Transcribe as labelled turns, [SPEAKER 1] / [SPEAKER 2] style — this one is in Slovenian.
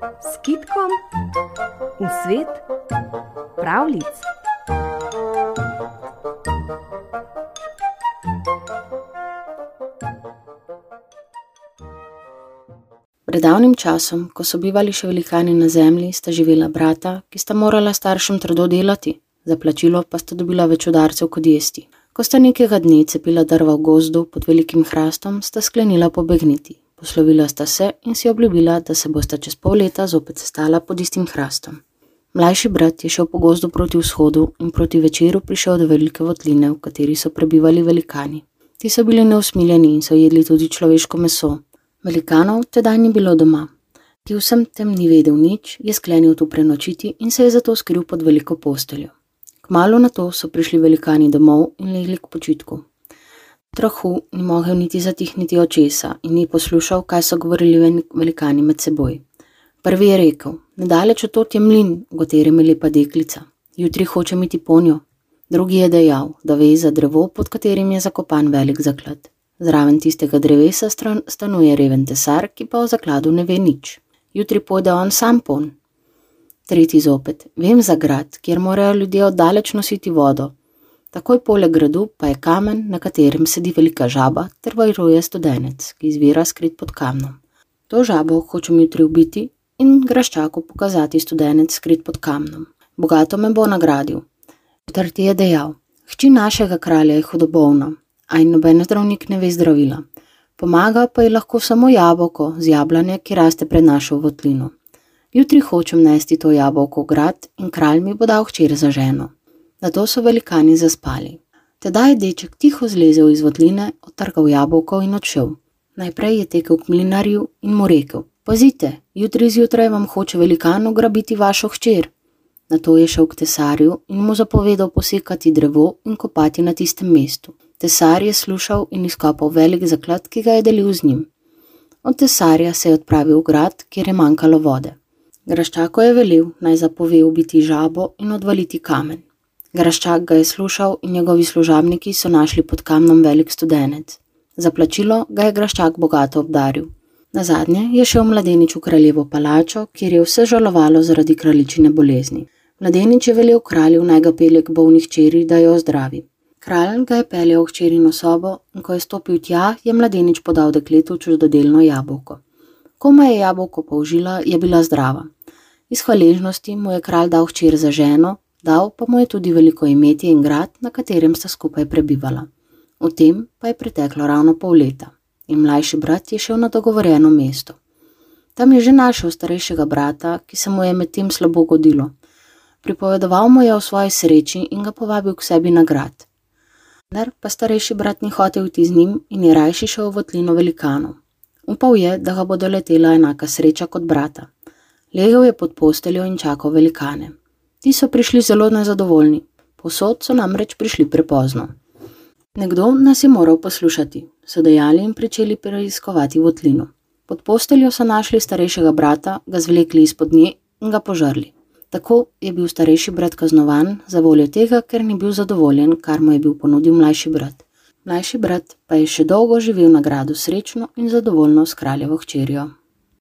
[SPEAKER 1] s kitkom v svet pravlic.
[SPEAKER 2] Pred davnim časom, ko so bivali še velikani na zemlji, sta živela brata, ki sta morala staršem trdo delati, za plačilo pa sta dobila več udarcev kot jesti. Ko sta nekega dne cepila drva v gozdu pod velikim hrastom, sta sklenila pobegniti. Poslovila sta se in si obljubila, da se bosta čez pol leta zopet sestala pod istim hrastom. Mlajši brat je šel po gozdu proti vzhodu in proti večeru prišel do velike votline, v kateri so prebivali velikani. Ti so bili neusmiljeni in so jedli tudi človeško meso. Velikanov tedaj ni bilo doma. Ki vsem tem ni vedel nič, je sklenil tu prenočiti in se je zato skril pod veliko posteljo. Kmalo na to so prišli velikani domov in legli k počitku. Trahu ni mogel niti zatihniti očesa in ni poslušal, kaj so govorili velikani med seboj. Prvi je rekel: Nedaleč od tod je mlin, v katerem je lepa deklica. Jutri hoče iti po njo. Drugi je dejal, da ve za drevo, pod katerim je zakopan velik zaklad. Zraven tistega drevesa stanuje reven tesar, ki pa o zakladu ne ve nič. Jutri pojde on sam pon. Tretji zopet, vem za grad, kjer morajo ljudje oddaleč nositi vodo. Takoj poleg gradu pa je kamen, na katerem sedi velika žaba, ter vajruje studenec, ki izvira skrit pod kamnom. To žabo hočem jutri ubiti in graščaku pokazati studenec skrit pod kamnom. Bogato me bo nagradil. Četrti je dejal: Hči našega kralja je hudobovna, a in noben zdravnik ne ve zdravila. Pomaga pa ji lahko samo jabolko z jablane, ki raste pred našo votlino. Jutri hočem nesti to jabolko v grad in kralj mi bo dal hčer za ženo. Na to so velikani zaspali. Tedaj je deček tiho zlezel iz votline, otrgal jabolko in odšel. Najprej je tekel k mlinarju in mu rekel: Pazite, jutri zjutraj vam hoče velikan ugrabiti vašo hčer. Na to je šel k tesarju in mu zapovedal posekati drevo in kopati na tistem mestu. Tesar je slušal in izkopal velik zaklad, ki ga je delil z njim. Od tesarja se je odpravil v grad, kjer je manjkalo vode. Graščako je velil, naj zapove ubiti žabo in odvaliti kamen. Graščak ga je slušal in njegovi služabniki so našli pod kamnom velik studenec. Za plačilo ga je graščak bogato obdaril. Na zadnje je šel mladenič v kraljevo palačo, kjer je vse žalovalo zaradi kraljičine bolezni. Mladenič je velel kralju naj ga pelje k bolnih čeri, da jo ozdravi. Kralj ga je peljal v hčerino sobo in ko je stopil tja, je mladenič podal dekletu čudodelno jabolko. Koma je jabolko použila, je bila zdrava. Iz hvaležnosti mu je kralj dal hčer za ženo, dal pa mu je tudi veliko imetje in grad, na katerem sta skupaj prebivala. V tem pa je preteklo ravno pol leta in mlajši brat je šel na dogovorjeno mesto. Tam je že našel starejšega brata, ki se mu je medtem slabo godilo. Pripovedoval mu je o svoji sreči in ga povabil k sebi na grad vendar pa starejši brat ni hotel iti z njim in je rajši šel v votlino velikanov. Upal je, da ga bo doletela enaka sreča kot brata. Legel je pod posteljo in čakal velikane. Ti so prišli zelo nezadovoljni, posod so namreč prišli prepozno. Nekdo nas je moral poslušati, so dejali in pričeli preiskovati votlino. Pod posteljo so našli starejšega brata, ga zvlekli izpod nje in ga požrli. Tako je bil starejši brat kaznovan za voljo tega, ker ni bil zadovoljen, kar mu je bil ponudil mlajši brat. Mlajši brat pa je še dolgo živel na gradu srečno in zadovoljno s kraljevo hčerjo.